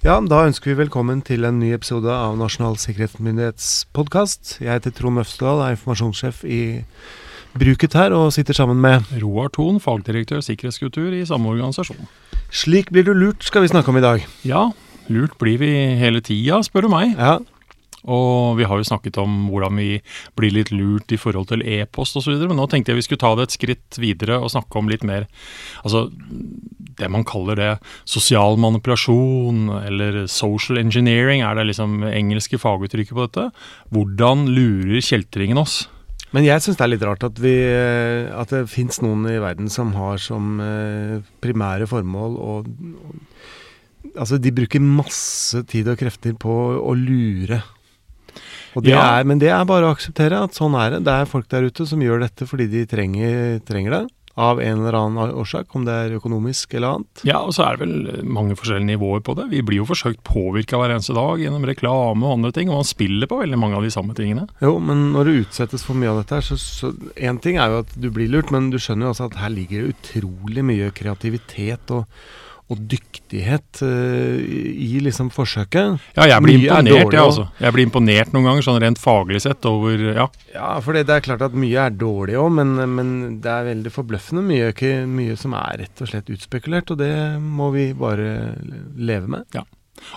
Ja, da ønsker vi velkommen til en ny episode av Nasjonal sikkerhetsmyndighets podkast. Jeg heter Trond Øvstedal, er informasjonssjef i Bruket her, og sitter sammen med Roar Thon, fagdirektør sikkerhetskultur i samme organisasjon. Slik blir du lurt, skal vi snakke om i dag. Ja, lurt blir vi hele tida, spør du meg. Ja, Og vi har jo snakket om hvordan vi blir litt lurt i forhold til e-post osv., men nå tenkte jeg vi skulle ta det et skritt videre og snakke om litt mer altså det man kaller det sosial manipulasjon eller social engineering, er det liksom engelske faguttrykket på dette. Hvordan lurer kjeltringen oss? Men jeg syns det er litt rart at, vi, at det fins noen i verden som har som eh, primære formål å- Altså, de bruker masse tid og krefter på å lure. Det Ja. er, men det er bare å akseptere at sånn er det. Det er folk der ute som gjør dette fordi de trenger, trenger det. Av en eller annen årsak, om det er økonomisk eller annet. Ja, og så er det vel mange forskjellige nivåer på det. Vi blir jo forsøkt påvirka hver eneste dag gjennom reklame og andre ting, og man spiller på veldig mange av de samme tingene. Jo, men når du utsettes for mye av dette her, så, så En ting er jo at du blir lurt, men du skjønner jo også at her ligger det utrolig mye kreativitet og, og dyktighet eh, i, liksom forsøket. Ja, jeg blir Mye er imponert, jeg også. altså. Jeg blir imponert noen ganger, sånn rent faglig sett, over Ja. Ja, for det, er klart at mye er dårlig òg, men, men det er veldig forbløffende mye, mye som er rett og slett utspekulert, og det må vi bare leve med.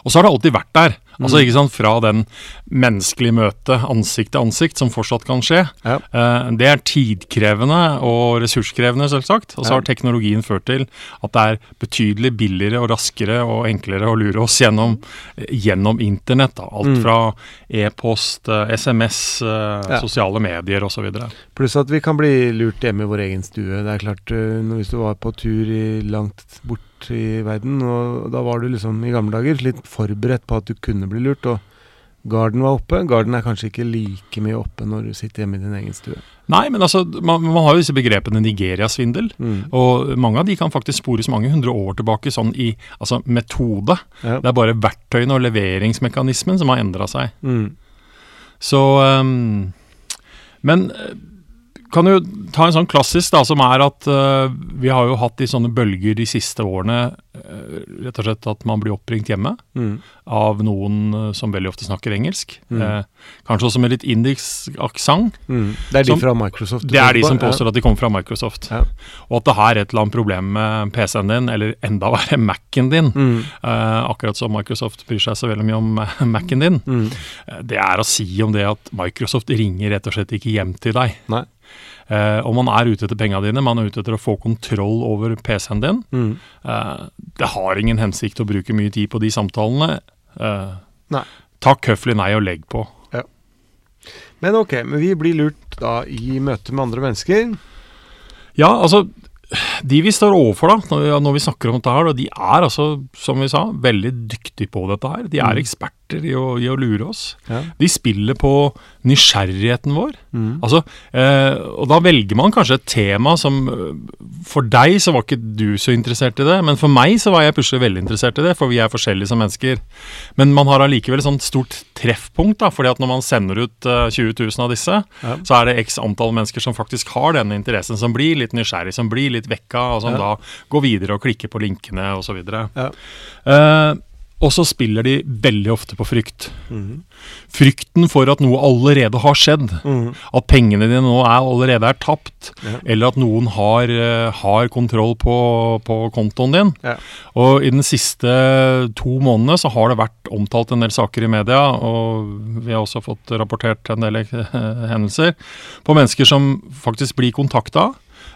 Og så har det alltid vært der. Altså Mm. ikke sant, Fra den menneskelige møtet ansikt til ansikt, som fortsatt kan skje. Ja. Eh, det er tidkrevende og ressurskrevende, selvsagt. Og så Ja. har teknologien ført til at det er betydelig billigere og raskere og enklere å lure oss gjennom, gjennom internett. Da. Alt Mm. fra e-post, eh, SMS, eh, Ja. sosiale medier osv. Pluss at vi kan bli lurt hjemme i vår egen stue. Det er klart, eh, hvis du var på tur i langt bort i verden, og da var du liksom i gamle dager litt forberedt på at du kunne bli lurt, og garden var oppe. Garden er kanskje ikke like mye oppe når du sitter hjemme i din egen stue. Nei, men altså, man, man har jo disse begrepene Nigeria-svindel. Mm. Og mange av de kan faktisk spores mange hundre år tilbake, sånn i altså metode. Ja. Det er bare verktøyene og leveringsmekanismen som har endra seg. Mm. Så um, Men eh, kan jo ta en sånn klassisk, da, som er at uh, vi har jo hatt i sånne bølger de siste årene uh, rett og slett at man blir oppringt hjemme Mm. av noen uh, som veldig ofte snakker engelsk. Mm. Kanskje også med litt indisk aksent. Mm. Det er de Som- fra Microsoft? Det er de som som Ja. påstår at de kommer fra Microsoft. Ja. Og at det her er et eller annet problem med PC-en din, eller enda verre Mac-en din. Mm. Akkurat som Microsoft bryr seg så veldig mye om Mac-en din. Mm. Det er å si om det at Microsoft ringer rett og slett ikke hjem til deg. Nei. Eh, og man er ute etter penga dine, man er ute etter å få kontroll over PC-en din. Mm. Eh, det har ingen hensikt å bruke mye tid på de samtalene. Eh, Nei. Takk høflig nei og legg på. Men ok, men vi blir lurt da i møte med andre mennesker. Ja, altså De vi står overfor da, når vi, når vi snakker om dette her, da, de er altså, som vi sa, veldig dyktige på dette her. De er Mm. Eksperter i å, i å lure oss. Ja. De spiller på nysgjerrigheten vår. Mm. Altså, eh, og da velger man kanskje et tema som eh, For deg så var ikke du så interessert i det, men for meg så var jeg plutselig veldig interessert i det, for vi er forskjellige som mennesker. Men man har allikevel et sånt stort treffpunkt, da, fordi at når man sender ut eh, 20 000 av disse, Ja. så er det x antall mennesker som faktisk har denne interessen, som blir litt nysgjerrig, som blir litt vekka, og som Ja. da går videre og klikker på linkene osv. Ja. Eh, og så spiller de veldig ofte på frykt. Mm. Frykten for at noe allerede har skjedd. Mm. At pengene dine nå er allerede er tapt. Ja. Eller at noen har, eh, har kontroll på, på kontoen din. Ja. Og i den siste to månedene så har det vært omtalt en del saker i media, og vi har også fått rapportert en del eh, hendelser på mennesker som faktisk blir kontakta.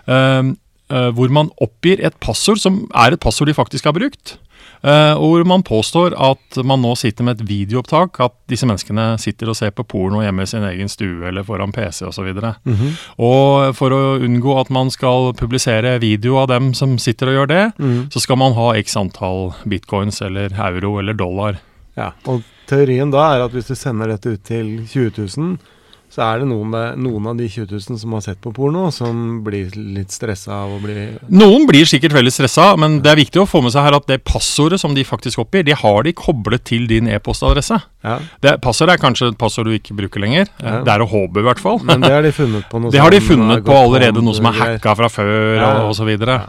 eh, eh, hvor man oppgir et passord som er et passord de faktisk har brukt. eh, og hvor man påstår at man nå sitter med et videoopptak, at disse menneskene sitter og ser på porno hjemme i sin egen stue eller foran PC osv. Mhm. Og for å unngå at man skal publisere video av dem som sitter og gjør det, Mm. så skal man ha x antall bitcoins eller euro eller dollar. Ja, og teorien da er at hvis du sender dette ut til 20 000, så er det noen, noen av de 20 000 som har sett på porno, som blir litt stressa av å bli Noen blir sikkert veldig stressa, men det er viktig å få med seg her at det passordet som de faktisk oppgir, det har de koblet til din e-postadresse. Ja, Det Passordet er kanskje et passord du ikke bruker lenger. Ja. Det er å håpe, i hvert fall. men det har de funnet på noe Det har de funnet på allerede, noe som er hacka fra før Ja, ja. og, osv. så videre.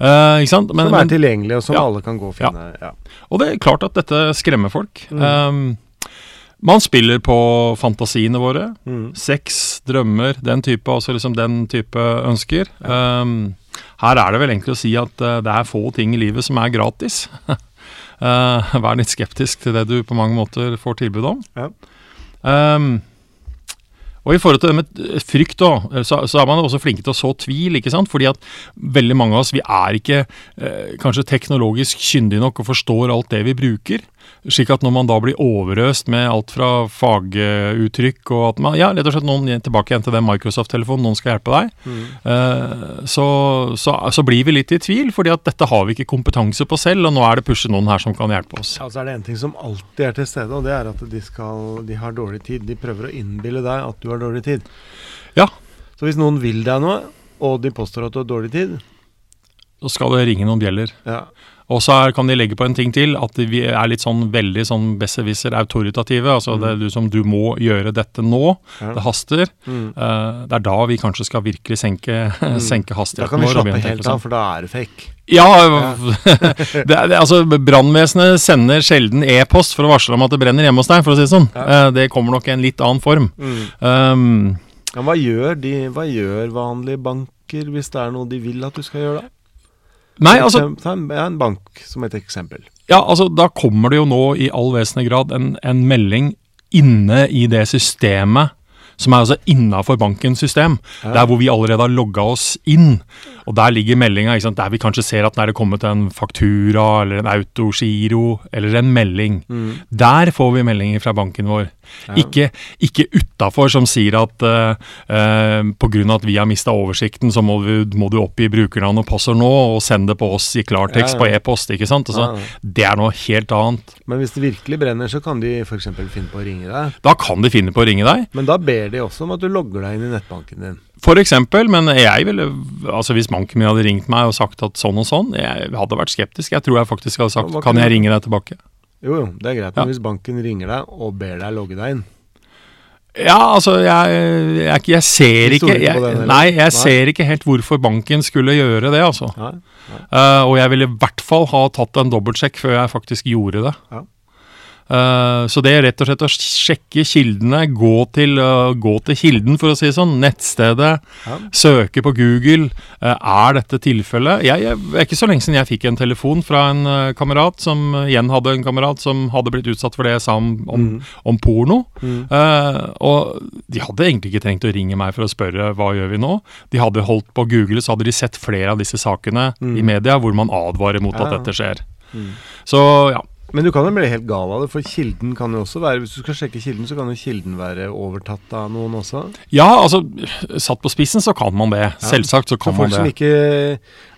Eh, ikke sant? Men, som er tilgjengelig, og som Ja. alle kan gå og finne. Ja. og det er klart at dette skremmer folk. Mm. Um, man spiller på fantasiene våre. Mm. Sex, drømmer, den type, også liksom den type ønsker. Um, her er det vel egentlig å si at uh, det er få ting i livet som er gratis. uh, vær litt skeptisk til det du på mange måter får tilbud om. Ja. Um, og i forhold til det med frykt, da, så, så er man også flinke til å så tvil. ikke sant? Fordi at veldig mange av oss vi er ikke eh, kanskje teknologisk kyndige nok og forstår alt det vi bruker. Slik at når man da blir overøst med alt fra faguttrykk og at man Ja, rett og slett noen tilbake igjen til den Microsoft-telefonen, noen skal hjelpe deg. Mm. Eh, så, så, så blir vi litt i tvil, fordi at dette har vi ikke kompetanse på selv, og nå er det pushe noen her som kan hjelpe oss. Ja, så er det en ting som alltid er til stede, og det er at de, skal, de har dårlig tid. De prøver å innbille deg at du har dårlig tid. Ja. Så hvis noen vil deg noe, og de påstår at du har dårlig tid Så skal det ringe noen bjeller. ja. Og så kan de legge på en ting til, at vi er litt sånn veldig sånn besserwisser autoritative. Altså det er du som du må gjøre dette nå, Ja. det haster. Mm. Uh, det er da vi kanskje skal virkelig senke, senke Da kan vi slappe helt av, for da er det fake. Ja, Ja, det det, altså Brannvesenet sender sjelden e-post for å varsle om at det brenner hjemme hos deg, for å si det sånn. Ja. Uh, det kommer nok i en litt annen form. Mm. Um, hva, gjør de, hva gjør vanlige banker hvis det er noe de vil at du skal gjøre? da? Nei, altså Ta en, en bank som et eksempel. Ja, altså da kommer det jo nå i all vesentlig grad en, en melding inne i det systemet som er altså innafor bankens system. Ja. Der hvor vi allerede har logga oss inn. Og der ligger meldinga der vi kanskje ser at det er kommet en faktura eller en autogiro eller en melding. Mm. Der får vi meldinger fra banken vår. Ja. Ikke, ikke utafor som sier at uh, pga. at vi har mista oversikten, så må du, må du oppgi brukernavn og passord nå og sende det på oss i klartekst Ja, på e-post. ikke sant? Altså. Det er noe helt annet. Men hvis det virkelig brenner, så kan de f.eks. finne på å ringe deg. Da kan de finne på å ringe deg. Men da ber de også om at du logger deg inn i nettbanken din. For eksempel, men jeg ville Altså hvis banken min hadde ringt meg og sagt at sånn og sånn, jeg hadde vært skeptisk. Jeg tror jeg faktisk hadde sagt kan jeg ringe deg tilbake? Jo, jo, det er greit. Ja. Men hvis banken ringer deg og ber deg logge deg inn Ja, altså jeg, jeg, jeg ser ikke jeg? Nei, jeg Nei. ser ikke helt hvorfor banken skulle gjøre det, altså. Nei? Eh, og jeg ville i hvert fall ha tatt en dobbeltsjekk før jeg faktisk gjorde det. Ja. Eh, så det er rett og slett å sjekke kildene, gå til, uh, gå til kilden, for å si det sånn, nettstedet, Ja. søke på Google. Uh, er dette tilfellet? Jeg, er ikke så lenge siden jeg fikk en telefon fra en kamerat som igjen hadde en kamerat som hadde blitt utsatt for det jeg sa om, om, Mm. om porno. Mm. Og de hadde egentlig ikke trengt å ringe meg for å spørre hva gjør vi nå. De hadde holdt på google, så hadde de sett flere av disse sakene Mm. i media hvor man advarer mot Ja, at dette skjer. Mm. Så ja. Men du kan jo bli helt gal av det, for kilden kan jo også være Hvis du skal sjekke kilden, så kan jo kilden være overtatt av noen også. ja, altså satt på spissen så kan man det. Ja. Selvsagt så kan Så kan folk som ikke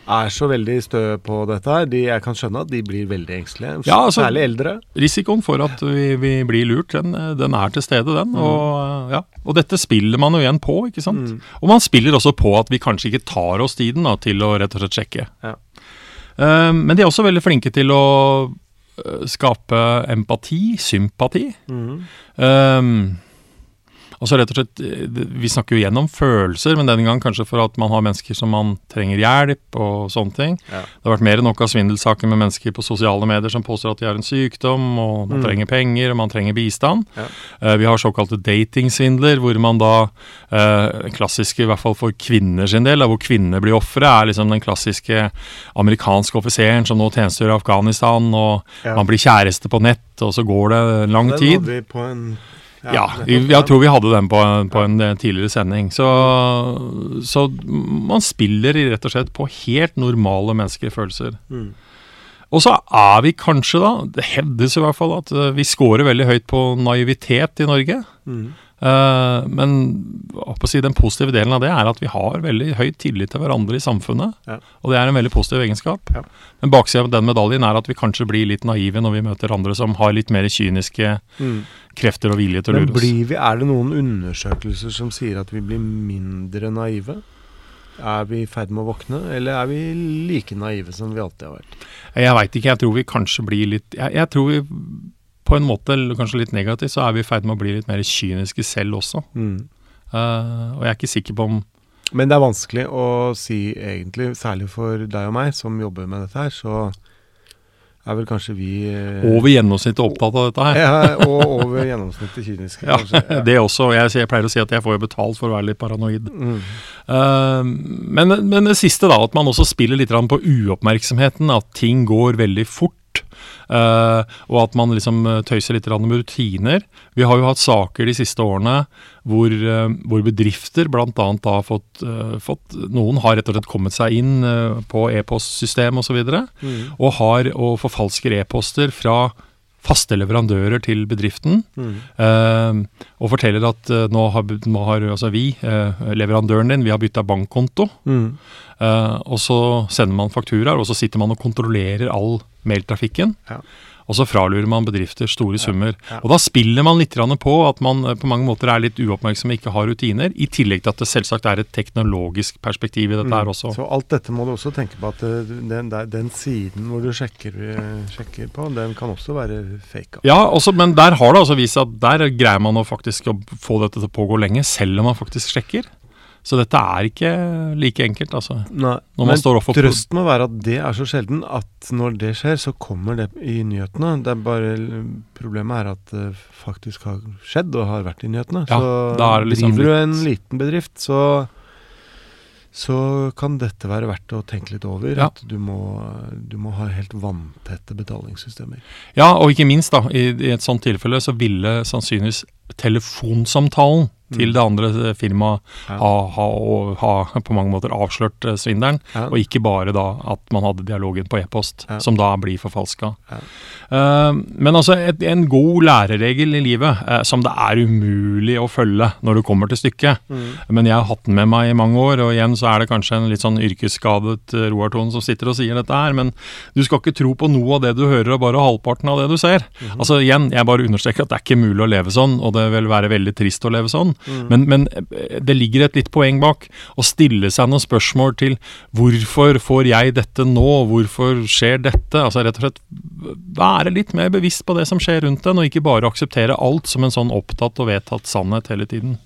er så veldig stø på dette her, de, jeg kan skjønne at de blir veldig engstelige. Ja, altså- Særlig eldre. Risikoen for at vi, vi blir lurt, den, den er til stede, den. Og, ja. og dette spiller man jo igjen på, ikke sant. Mm. Og man spiller også på at vi kanskje ikke tar oss tiden da, til å rett og slett sjekke. Ja. Uh, men de er også veldig flinke til å skape empati, sympati. Mm. Um, altså rett og slett, eh, Vi snakker jo gjennom følelser, men denne gang kanskje for at man har mennesker som man trenger hjelp og sånne ting. Ja. Det har vært mer enn nok av svindelsaker med mennesker på sosiale medier som påstår at de har en sykdom, og man Mm. trenger penger, og man trenger bistand. Ja. Uh, vi har såkalte datingsvindler, hvor man da eh, Den klassiske, i hvert fall for kvinner sin del, hvor kvinner blir ofre, er liksom den klassiske amerikanske offiseren som nå tjenestegjør i Afghanistan, og Ja. man blir kjæreste på nett, og så går det lang Den Det hadde vi på en Ja, jeg, tror vi hadde den på, på en eh, tidligere sending. Så, så man spiller rett og slett på helt normale menneskelige følelser. Mm. Og så er vi kanskje, da Det hevdes i hvert fall at eh, vi scorer veldig høyt på naivitet i Norge. Mm. Eh, men å si, den positive delen av det er at vi har veldig høy tillit til hverandre i samfunnet. Ja. Og det er en veldig positiv egenskap. Ja. Men baksida av den medaljen er at vi kanskje blir litt naive når vi møter andre som har litt mer kyniske krefter og vilje til å lure oss. blir vi, er det noen undersøkelser som sier at vi blir mindre naive? Er vi i ferd med å våkne, eller er vi like naive som vi alltid har vært? Jeg veit ikke, jeg tror vi kanskje blir litt jeg, jeg tror vi på en måte, kanskje litt negativt, så er vi i ferd med å bli litt mer kyniske selv også. Eh, og jeg er ikke sikker på om Men det er vanskelig å si egentlig, særlig for deg og meg som jobber med dette her, så er vel kanskje vi eh, over gjennomsnittet opptatt av dette her. ja, Og over gjennomsnittet kyniske, Ja, kanskje. Ja. det også. Jeg, jeg pleier å si at jeg får jo betalt for å være litt paranoid. Mm. Uh, men, men det siste, da, at man også spiller litt på uoppmerksomheten. At ting går veldig fort. Eh, og at man liksom eh, tøyser litt med rutiner. Vi har jo hatt saker de siste årene hvor, uh, hvor bedrifter bl.a. har fått, uh, fått Noen har rett og slett kommet seg inn på e-postsystem osv. Og, Mm. og har og forfalsker e-poster fra faste leverandører til bedriften. Mm. Og forteller at nå har, nå har altså vi, leverandøren din, vi har bytta bankkonto. Mm. Eh, og så sender man fakturaer, og så sitter man og kontrollerer all mailtrafikken. Ja. Og så fralurer man bedrifter store summer. ja. Og da spiller man litt på at man eh, på mange måter er litt uoppmerksom og ikke har rutiner, i tillegg til at det selvsagt er et teknologisk perspektiv i dette her også. Mm. Så alt dette må du også tenke på at eh, den, der, den siden hvor du sjekker, sjekker på, den kan også være fake. Ja, også, men der har det altså vist seg at der greier man å faktisk å få dette til å pågå lenge, selv om man faktisk sjekker. Så dette er ikke like enkelt, altså. Nei, men trøsten må være at det er så sjelden at når det skjer, så kommer det i nyhetene. Det er bare Problemet er at det faktisk har skjedd og har vært i nyhetene. Ja, så liksom driver du en liten bedrift, så så kan dette være verdt å tenke litt over. Ja. At du må, du må ha helt vanntette betalingssystemer. Ja, og ikke minst, da, i, i et sånt tilfelle så ville sannsynligvis telefonsamtalen til Mm. det andre eh, firmaet Ja. har ha, ha på mange måter avslørt eh, svindelen, Ja. og ikke bare da at man hadde dialogen på e-post, Ja. som da blir forfalska. Ja. Eh, men altså, et, en god læreregel i livet uh, som det er umulig å følge når du kommer til stykket. Mm. Men jeg har hatt den med meg i mange år, og igjen så er det kanskje en litt sånn yrkesskadet Roar Thon som sitter og sier dette her, men du skal ikke tro på noe av det du hører, og bare halvparten av det du ser. Mhm. Altså igjen, jeg bare understreker at det er ikke mulig å leve sånn, og det vil være veldig trist å leve sånn. Mm. Men, men eh, det ligger et litt poeng bak. Å stille seg noen spørsmål til hvorfor får jeg dette nå, hvorfor skjer dette? Altså rett og slett være litt mer bevisst på det som skjer rundt en, og ikke bare akseptere alt som en sånn opptatt og vedtatt sannhet hele tiden.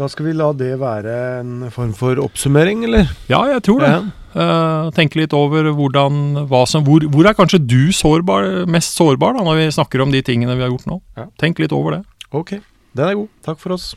Da skal vi la det være en form for oppsummering, eller? Ja, jeg tror det. Ja. Uh, tenke litt over hvordan, hva som, hvor, hvor er kanskje du sårbar, mest sårbar da, når vi snakker om de tingene vi har gjort nå? Ja. Tenk litt over det. Ok, den er god. Takk for oss.